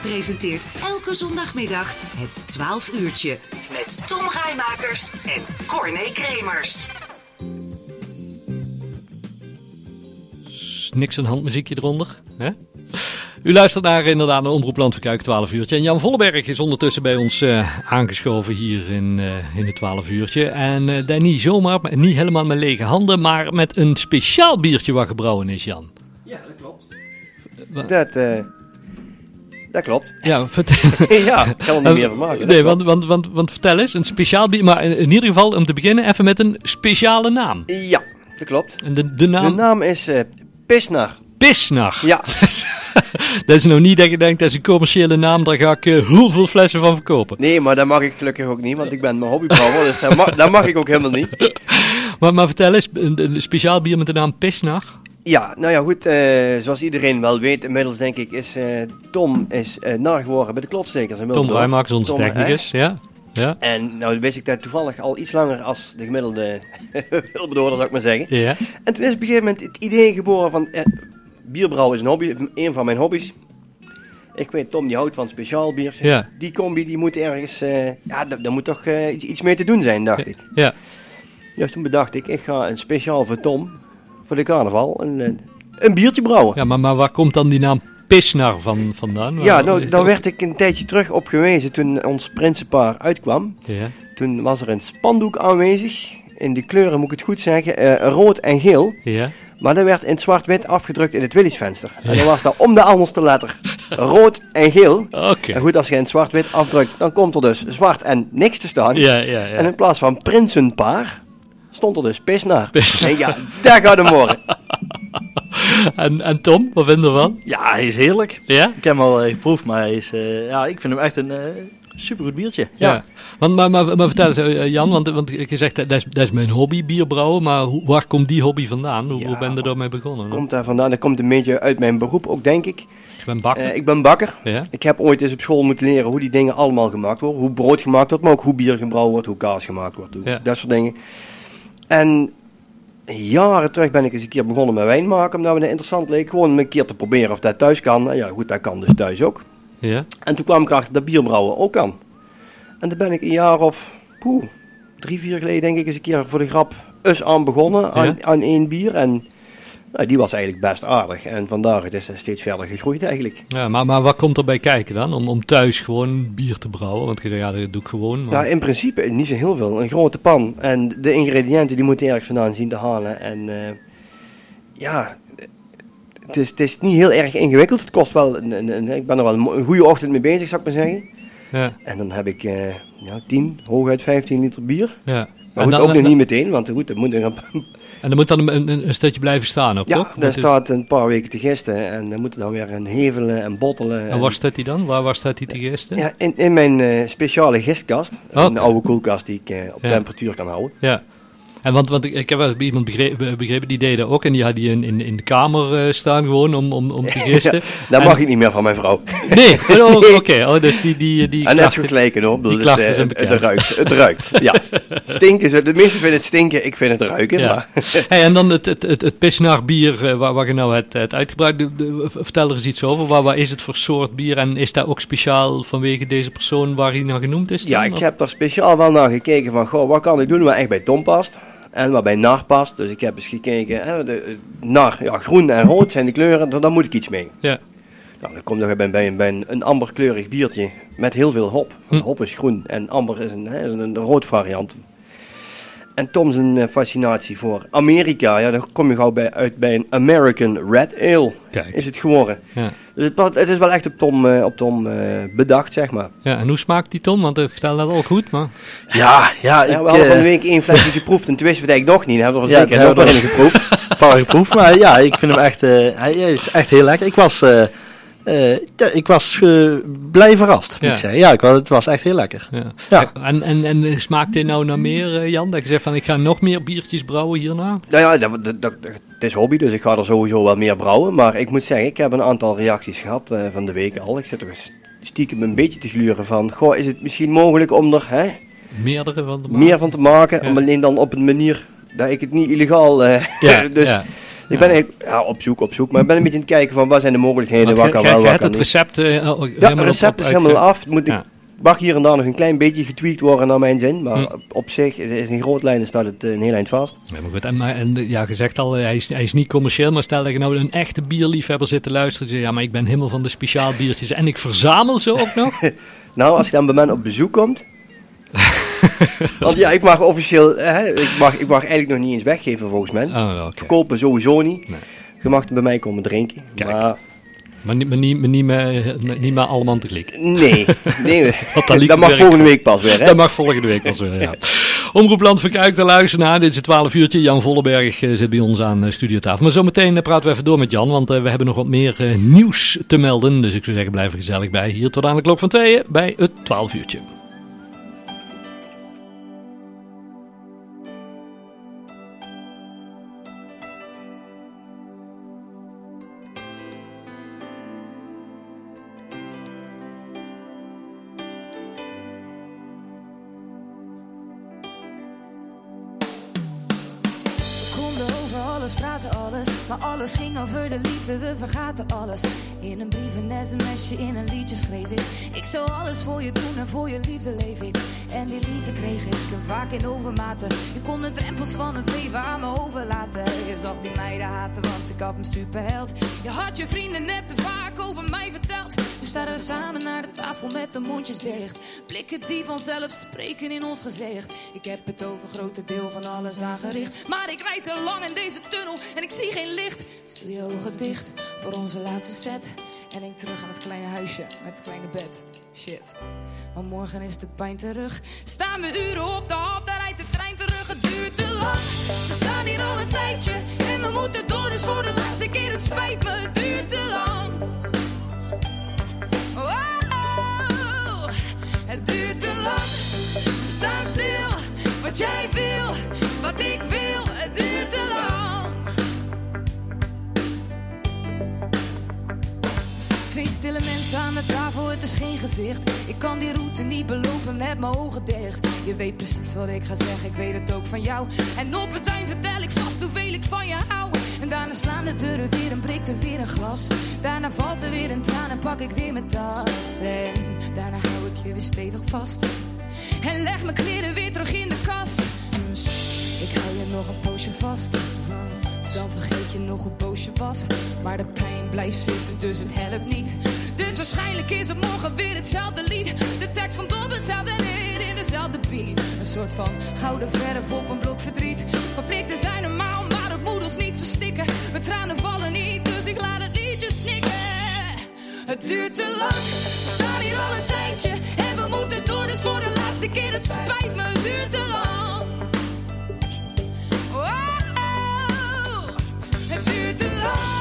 presenteert elke zondagmiddag het 12 uurtje met Tom Rijmakers en Corné Kremers. Niks een handmuziekje eronder. Hè? U luistert naar inderdaad een Omroep Landverkuik 12 uurtje. En Jan Volleberg is ondertussen bij ons uh, aangeschoven hier in, uh, in het 12 uurtje. En uh, daar niet zomaar, niet helemaal met lege handen, maar met een speciaal biertje wat gebrouwen is, Jan. Ja, dat klopt. Dat, dat klopt. Ja, vertel. ja, ik kan er niet meer van maken. Nee, want, want, want, want vertel eens, een speciaal bier, maar in, ieder geval om te beginnen even met een speciale naam. Ja, dat klopt. En de, de naam? De naam is Pisnar. Pisnar? Ja. dat is nou niet dat je denkt, dat is een commerciële naam, daar ga ik uh, heel veel flessen van verkopen. Nee, maar dat mag ik gelukkig ook niet, want ik ben mijn hobbybrouwer, dus dat mag, dat mag ik ook helemaal niet. maar, maar vertel eens, een, een speciaal bier met de naam Pisnar? Ja, nou ja, goed. Uh, zoals iedereen wel weet, inmiddels denk ik, is uh, Tom is uh, nar geworden bij de klotstekers. Tom Rijmakers, onze technicus, ja. ja. En nou wist ik dat toevallig al iets langer als de gemiddelde wilbedoorder, zou ik maar zeggen. Ja. En toen is op een gegeven moment het idee geboren van, bierbrouwen is een hobby, een van mijn hobby's. Ik weet, Tom die houdt van speciaal bier. Ja. Die combi die moet ergens, ja, daar moet toch iets, iets mee te doen zijn, dacht ik. Ja. Dus toen bedacht ik, ik ga een speciaal voor Tom voor de carnaval een, een biertje brouwen. Ja, maar, maar waar komt dan die naam Pisnar van, vandaan? Ja, nou, daar werd ik een tijdje terug op gewezen toen ons prinsenpaar uitkwam. Ja. Toen was er een spandoek aanwezig. In de kleuren moet ik het goed zeggen, uh, rood en geel. Ja. Maar dat werd in zwart-wit afgedrukt in het Willysvenster. En dan was daar om de anderste letter rood en geel. En goed, als je in zwart-wit afdrukt, dan komt er dus zwart en niks te staan. Ja, ja, ja. En in plaats van prinsenpaar, stond er dus pisnaar. Pisnaar. Ja, daar gaat hem worden. en, en Tom, wat vind je ervan? Ja, hij is heerlijk. Ja? Ik heb hem al uh, geproefd, maar hij is, uh, ja, ik vind hem echt een uh, supergoed biertje. Ja. ja. Want, maar, maar, maar vertel eens, Jan, want, want je zegt dat is, dat is mijn hobby, bierbrouwen, maar hoe, waar komt die hobby vandaan? Hoe, Ja, hoe ben je daarmee begonnen? Komt daar vandaan? Dat komt een beetje uit mijn beroep ook, denk ik. Ik ben bakker. ik ben bakker. Ja. Ik heb ooit eens op school moeten leren hoe die dingen allemaal gemaakt worden. Hoe brood gemaakt wordt, maar ook hoe bier gebrouwen wordt, hoe kaas gemaakt wordt. Hoe. Dat soort dingen. En jaren terug ben ik eens een keer begonnen met wijn maken, omdat me dat interessant leek. Gewoon een keer te proberen of dat thuis kan. En ja, goed, dat kan dus thuis ook. Ja. En toen kwam ik erachter dat bierbrouwen ook kan. En daar ben ik een jaar of poeh, drie, vier geleden denk ik eens een keer voor de grap eens aan begonnen. Aan, Ja. aan één bier. En nou, die was eigenlijk best aardig. En vandaar het is steeds verder gegroeid eigenlijk. Ja, maar, maar wat komt er bij kijken dan? Om, om thuis gewoon bier te brouwen? Want ja, dat doe ik gewoon. Maar... Ja, in principe niet zo heel veel. Een grote pan. En de ingrediënten die moeten ergens vandaan zien te halen. En eh, ja, het is, het is niet heel erg ingewikkeld. Het kost wel, een, een, een- ik ben er wel een, goede ochtend mee bezig, zou ik maar zeggen. ja, En dan heb ik eh, ja, 10, hooguit 15 liter bier. ja. Goed, dan- ook nog niet meteen, want goed, dat moet er een, En dan moet dan een, een, een stukje blijven staan ook, ja, toch? daar Want het- staat een paar weken te gisten en dan moet er dan weer een hevelen en bottelen. En waar staat die dan? Waar, waar staat die te gisten? ja, in, in mijn eh, speciale gistkast, een oude koelkast die ik eh, op Ja. temperatuur kan houden. Ja. En want, want ik, heb wel iemand begrepen, begrepen die deed dat ook. En die had die in, in, in de kamer eh, staan gewoon om, om, om te gisten. Dat En- mag ik niet meer van mijn vrouw. Nee, oh, oh, oké. Oh, dus die, die, die En net gelijken hoor. Die het, klachten eh, zijn het, ruikt. Het ruikt. Ja. Stinken ze. De meesten vinden het stinken. Ik vind het ruiken. Ja. Maar, Hey, en dan het, het, het, het pisnaar bier eh, waar, waar je nou het, het uitgebruikt. De- de- vertel er eens iets over. Waar, waar is het voor soort bier? En is dat ook speciaal vanwege deze persoon waar hij naar genoemd is? ja, ik heb daar speciaal wel naar gekeken van, goh, wat kan ik doen wat echt bij Tom past? En wat bij nar past. Dus ik heb eens gekeken, hè, de, eh, nar, ja, groen en rood zijn de kleuren, daar, daar moet ik iets mee. Ja. Nou, dan komt nog bij, bij, bij een, een amberkleurig biertje met heel veel hop. Hm. Hop is groen en amber is een, hè, is een, een rood variant. En Tom zijn eh, fascinatie voor Amerika, ja, daar kom je gauw bij, uit bij een American Red Ale, Kijk. is het geworden. Ja. Dus het, het is wel echt op Tom, eh, op Tom eh, bedacht, zeg maar. ja, en hoe smaakt die Tom? Want ik vertel dat al goed, maar... Ja, ja, ik Ja, we hadden van de week één flesje geproefd en toen wisten we het eigenlijk nog niet. Dan hebben we er Ja, zeker hebben wel in geproefd. een paar geproefd, maar ja, ik vind hem echt, eh, hij, hij is echt heel lekker. Ik was, eh, ja, ik was eh, blij verrast, moet Ja. ik zeggen. Ja, ik, was- het was echt heel lekker. Ja. Ja. En, en, en smaakt dit nou naar meer, eh, Jan? Dat je zegt van ik ga nog meer biertjes brouwen hierna? Nou ja, dat, dat, dat- het is hobby, dus ik ga er sowieso wel meer brouwen. Maar ik moet zeggen, ik heb een aantal reacties gehad eh, van de week al. Ik zit toch eens stiekem een beetje te gluren van, goh, is het misschien mogelijk om er hè, Meerdere van de meer van te maken? Om alleen dan op een manier dat ik het niet illegaal... eh, Ja, dus ja. Ik ben eigenlijk ja, op zoek, op zoek. Maar ik ben een beetje aan het kijken van wat zijn de mogelijkheden, wat kan wel, wat hebt kan het niet. recept eh, Ja, het recept is helemaal af. Moet ik, mag hier en daar nog een klein beetje getweakt worden naar mijn zin. Maar Hm. op, zich is in grote lijnen staat het eh, een heel eind vast. Ja, maar goed, en, maar, en ja, gezegd al, eh, hij is, hij is niet commercieel, maar stel dat je nou een echte bierliefhebber zit te luisteren, ja, maar ik ben helemaal van de speciaal biertjes en ik verzamel ze ook nog. Nou, als je dan bij mij op bezoek komt. Want ja, ik mag officieel, hè, ik, mag, ik mag eigenlijk nog niet eens weggeven volgens mij. Oh, oké. Verkopen sowieso niet. Nee. Je mag bij mij komen drinken. Kijk. Maar Maar, niet, maar, niet, maar niet, meer, niet meer allemaal tegelijk. nee, nee dat mag volgende week pas weer. Hè? Dat mag volgende week pas weer, ja. Omroep Land te luisteren Dit is het 12 uurtje. Jan Vollenberg eh, zit bij ons aan eh, studiotafel. Maar zometeen eh, praten we even door met Jan, want eh, we hebben nog wat meer nieuws te melden. Dus ik zou zeggen, blijf er gezellig bij. Hier tot aan de klok van tweeën bij het 12 uurtje. Alles praten, alles. Maar alles ging over de liefde, we vergaten alles. In een brief, een sms'je, in een liedje schreef ik. Ik zou alles voor je doen en voor je liefde leef ik. En die liefde kreeg ik vaak in overmaten. Je kon de drempels van het leven aan me overlaten. Je zag die meiden haten, want ik had me superheld. Je had je vrienden net te vaak over mij verteld. We staan samen naar de tafel met de mondjes dicht. Blikken die vanzelf spreken in ons gezicht. Ik heb het over grote deel van alles aangericht. Maar ik rijd te lang in deze tunnel en ik zie geen licht. Dus je ogen dicht voor onze laatste set. En denk terug aan het kleine huisje met het kleine bed. Shit. Maar morgen is de pijn terug. Staan we uren op de hal, daar rijdt de trein terug. Het duurt te lang. We staan hier al een tijdje. En we moeten door, dus voor de laatste keer. Het spijt me, het duurt te lang. Het duurt te lang. Staan stil. Wat jij wil, wat ik wil, het duurt te lang. Twee stille mensen aan de tafel, het is geen gezicht. Ik kan die route niet belopen met mijn ogen dicht. Je weet precies wat ik ga zeggen, ik weet het ook van jou. En op het eind vertel ik vast hoeveel ik van je hou. En daarna slaan de deuren weer en breekt er weer een glas. Daarna valt er weer een traan en pak ik weer mijn tas. En daarna hou ik je weer stevig vast. En leg mijn kleren weer terug in de kast. Dus ik hou je nog een poosje vast. Dan vergeet je nog hoe boos je was. Maar de pijn blijft zitten, dus het helpt niet. Dus waarschijnlijk is het morgen weer hetzelfde lied. De tekst komt op hetzelfde neer in dezelfde beat. Een soort van gouden verf op een blok verdriet. Conflicten zijn normaal, ons niet verstikken. Tranen vallen niet, dus ik laat het liedje snikken. Het duurt te lang, we staan hier al een tijdje. En we moeten door, dus voor de laatste keer. Het spijt me, het duurt te lang. Wow, het duurt te lang.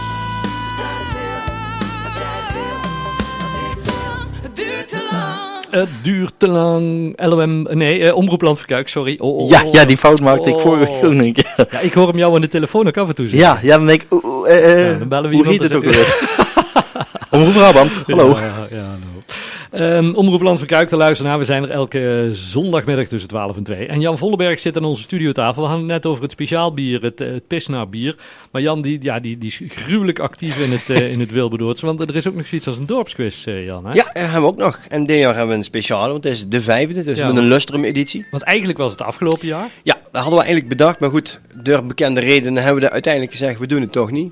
Het duurt te lang. LOM, nee, eh, Omroep sorry. Oh, oh, Ja, ja, die fout maakte ik vorige Oh. week ook nog een keer. Ja, ik hoor hem jou aan de telefoon ook af en toe zeggen. Ja, ja, dan denk ik, eh, eh, Ja, dan bellen we hoe iemand heet het ook weer? Omroep Brabant, hallo. Ja, ja, hallo. Ehm, Omroep Land van Kuik te luisteren naar. We zijn er elke zondagmiddag tussen 12 en 2. En Jan Vollenberg zit aan onze studiotafel. We hadden het net over het speciaal bier, het, eh, het bier. Maar Jan die, ja, die, die is gruwelijk actief in het, eh in het. Want er is ook nog zoiets als een dorpsquiz, eh, Jan. Hè? Ja, eh, hebben we ook nog. En dit jaar hebben we een speciale, want het is de vijfde, dus Ja. met een lustrum editie. Want eigenlijk was het afgelopen jaar. Ja, dat hadden we eigenlijk bedacht, maar goed, door bekende redenen hebben we uiteindelijk gezegd, we doen het toch niet.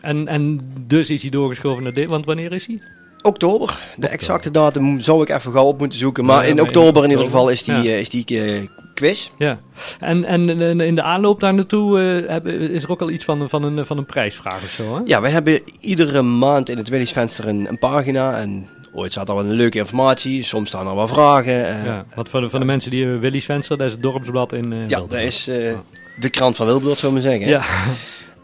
En, en dus is hij doorgeschoven naar dit. Want wanneer is hij? Oktober, de exacte datum zou ik even gauw op moeten zoeken, maar Ja, in oktober in ieder geval is die, Ja. eh, is die eh, quiz. Ja. En, en, in de aanloop daar naartoe eh, hebben- is er ook al iets van, van, een, van een prijsvraag of zo, hè? Ja, we hebben iedere maand in het Willy's Venster een, een pagina en ooit staat er wel een leuke informatie, soms staan er wel vragen. Ja, wat voor de, van de mensen die uh, Willy's Venster, dat is het dorpsblad in Ja, dat is de krant van zou ik maar zeggen. Ja.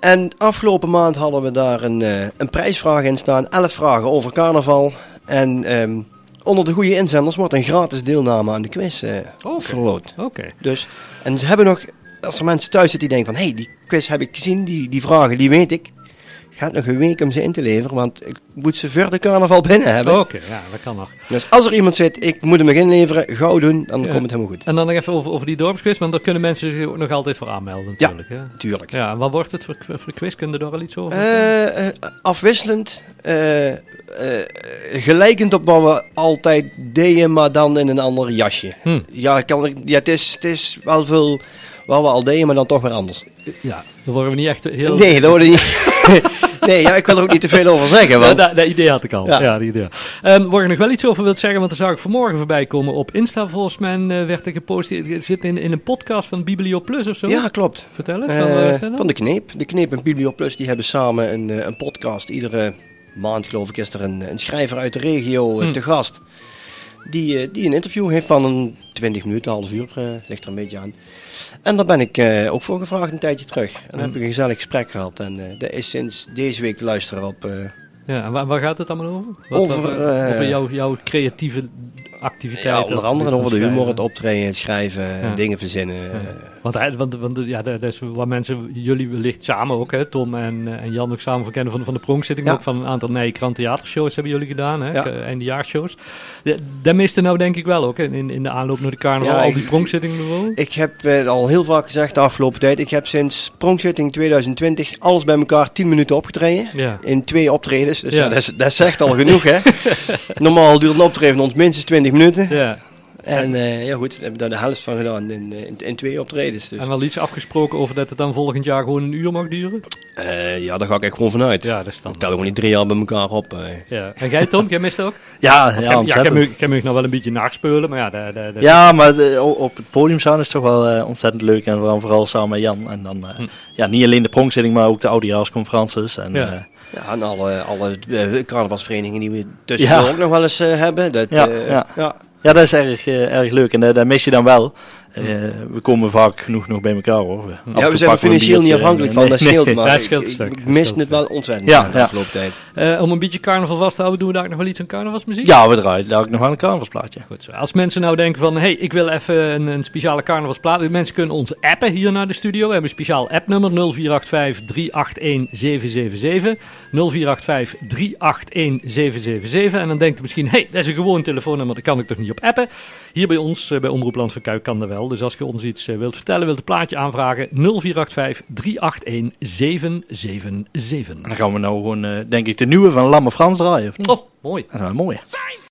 En afgelopen maand hadden we daar een, eh, een prijsvraag in staan. 11 vragen over carnaval. En ehm, onder de goede inzenders wordt een gratis deelname aan de quiz Oké. verloot. Oké. Dus, en ze hebben nog, als er mensen thuis zitten die denken van... Hé, hey, die quiz heb ik gezien, die, die vragen, die weet ik. Gaat nog een week om ze in te leveren, want ik moet ze voor de carnaval binnen hebben. Oké, ja, dat kan nog. Dus als er iemand zit, ik moet hem nog inleveren, gauw doen, dan Ja. komt het helemaal goed. En dan nog even over, over die dorpsquiz, want daar kunnen mensen zich ook nog altijd voor aanmelden natuurlijk. Ja, Tuurlijk. ja en wat wordt het voor, voor quiz? Kun je daar al iets over Eh, eh, afwisselend, eh, gelijkend op wat we altijd deden, maar dan in een ander jasje. Hm. Ja, ik kan, ja het, is, het is wel veel wat we al deden, maar dan toch weer anders. Ja, dan worden we niet echt heel... Nee, dat wordt niet. nee, ja, ik wil er ook niet te veel over zeggen. Ja, Want, dat, dat idee had ik al. Ja. Ja. dat idee. Ehm, waar ik nog wel iets over wil zeggen, want daar zag ik vanmorgen voorbij komen op Insta. Volgens mij eh, werd er gepost. Het zit in, in een podcast van Biblio Plus of zo. ja, klopt. Vertel eens. Eh, van, dan? van de Kneep. De Kneep en Biblio Plus die hebben samen een, eh, een podcast. Iedere maand geloof ik is er een, een schrijver uit de regio eh, Hm. te gast. Die, eh, die een interview heeft van een 20 minuten, half uur, eh, ligt er een beetje aan. En daar ben ik eh, ook voor gevraagd een tijdje terug. En dan heb ik een gezellig gesprek gehad. En eh dat is sinds deze week te luisteren op... Ja, en waar, waar gaat het allemaal over? Wat, Over, over jouw, jouw creatieve activiteiten. ja, onder andere over de humor, het optreden, het schrijven, Ja. dingen verzinnen. Want, hij- want, want ja, dat is wat mensen, jullie wellicht samen ook, hè, Tom en, eh, en Jan ook samen van kennen van, van de Pronkszitting. Ja. Ook van een aantal Nijkrant theatershows hebben jullie gedaan, hè, Ja. k- eindejaarsshows. Ja, dat miste nou denk ik wel ook, hè, in, in de aanloop naar de carnaval, al ik- die Pronkszittingen bijvoorbeeld. Ik heb eh, al heel vaak gezegd de afgelopen tijd. Ik heb sinds Pronkszitting 2020 alles bij elkaar 10 minuten opgetreden. Ja. In twee optredens. Dus dat, is, dat zegt al genoeg, hè? Normaal duurt een optreden ons minstens 20 minuten. ja. En eh, ja, goed, we hebben daar de helft van gedaan in, eh, in, in twee optredens. Dus. En al iets afgesproken over dat het dan volgend jaar gewoon een uur mag duren? Eh, ja, daar ga ik echt gewoon vanuit. Ja, dat is dan. Ik tel gewoon niet drie jaar bij elkaar op. Ja. En jij Tom, jij mist ook? Ja, Ja, ontzettend. ik heb me nog wel een beetje naspeulen, maar ja, dat, dat, dat- Ja, maar de- op het podium staan is toch wel ontzettend leuk. En vooral, vooral samen met Jan. En dan, Hm. ja, niet alleen de pronkszitting, maar ook de oudejaarsconferences. En, Ja. Ja, en alle, alle eh, carnavalsverenigingen die we tussendoor Ja. ook nog wel eens eh, hebben. Dat, Ja, eh, ja. ja. ja, dat is erg, erg leuk. En dat mis je dan wel. Eh, we komen vaak genoeg nog bij elkaar hoor. Af Ja, we zijn er financieel niet afhankelijk van, Nee, dat nee. scheelt maar. Dat scheelt een ik, stuk, ik dat mis scheelt het wel ontzettend Ja, ja, de ja. afgelopen tijd. Eh, om een beetje carnaval vast te houden, doen we daar nog wel iets aan carnavalsmuziek? Ja, we draaien daar ook nog wel een carnavalsplaatje. Goed zo. Als mensen nou denken van, hey, ik wil even een, een speciale carnavalsplaat. Mensen kunnen ons appen hier naar de studio. We hebben een speciaal appnummer 0485 381 777. 0485 381 777. En dan denkt u misschien, hey, dat is een gewoon telefoonnummer, daar kan ik toch niet op appen. Hier bij ons, eh, bij Omroep Land van Kuik, kan dat wel. Dus als je ons iets eh, wilt vertellen, wilt een plaatje aanvragen, 0485 381 777. En dan gaan we nou gewoon, eh, denk ik, de nieuwe van Lamme Frans draaien. of niet? Oh, mooi. Dat is wel mooi.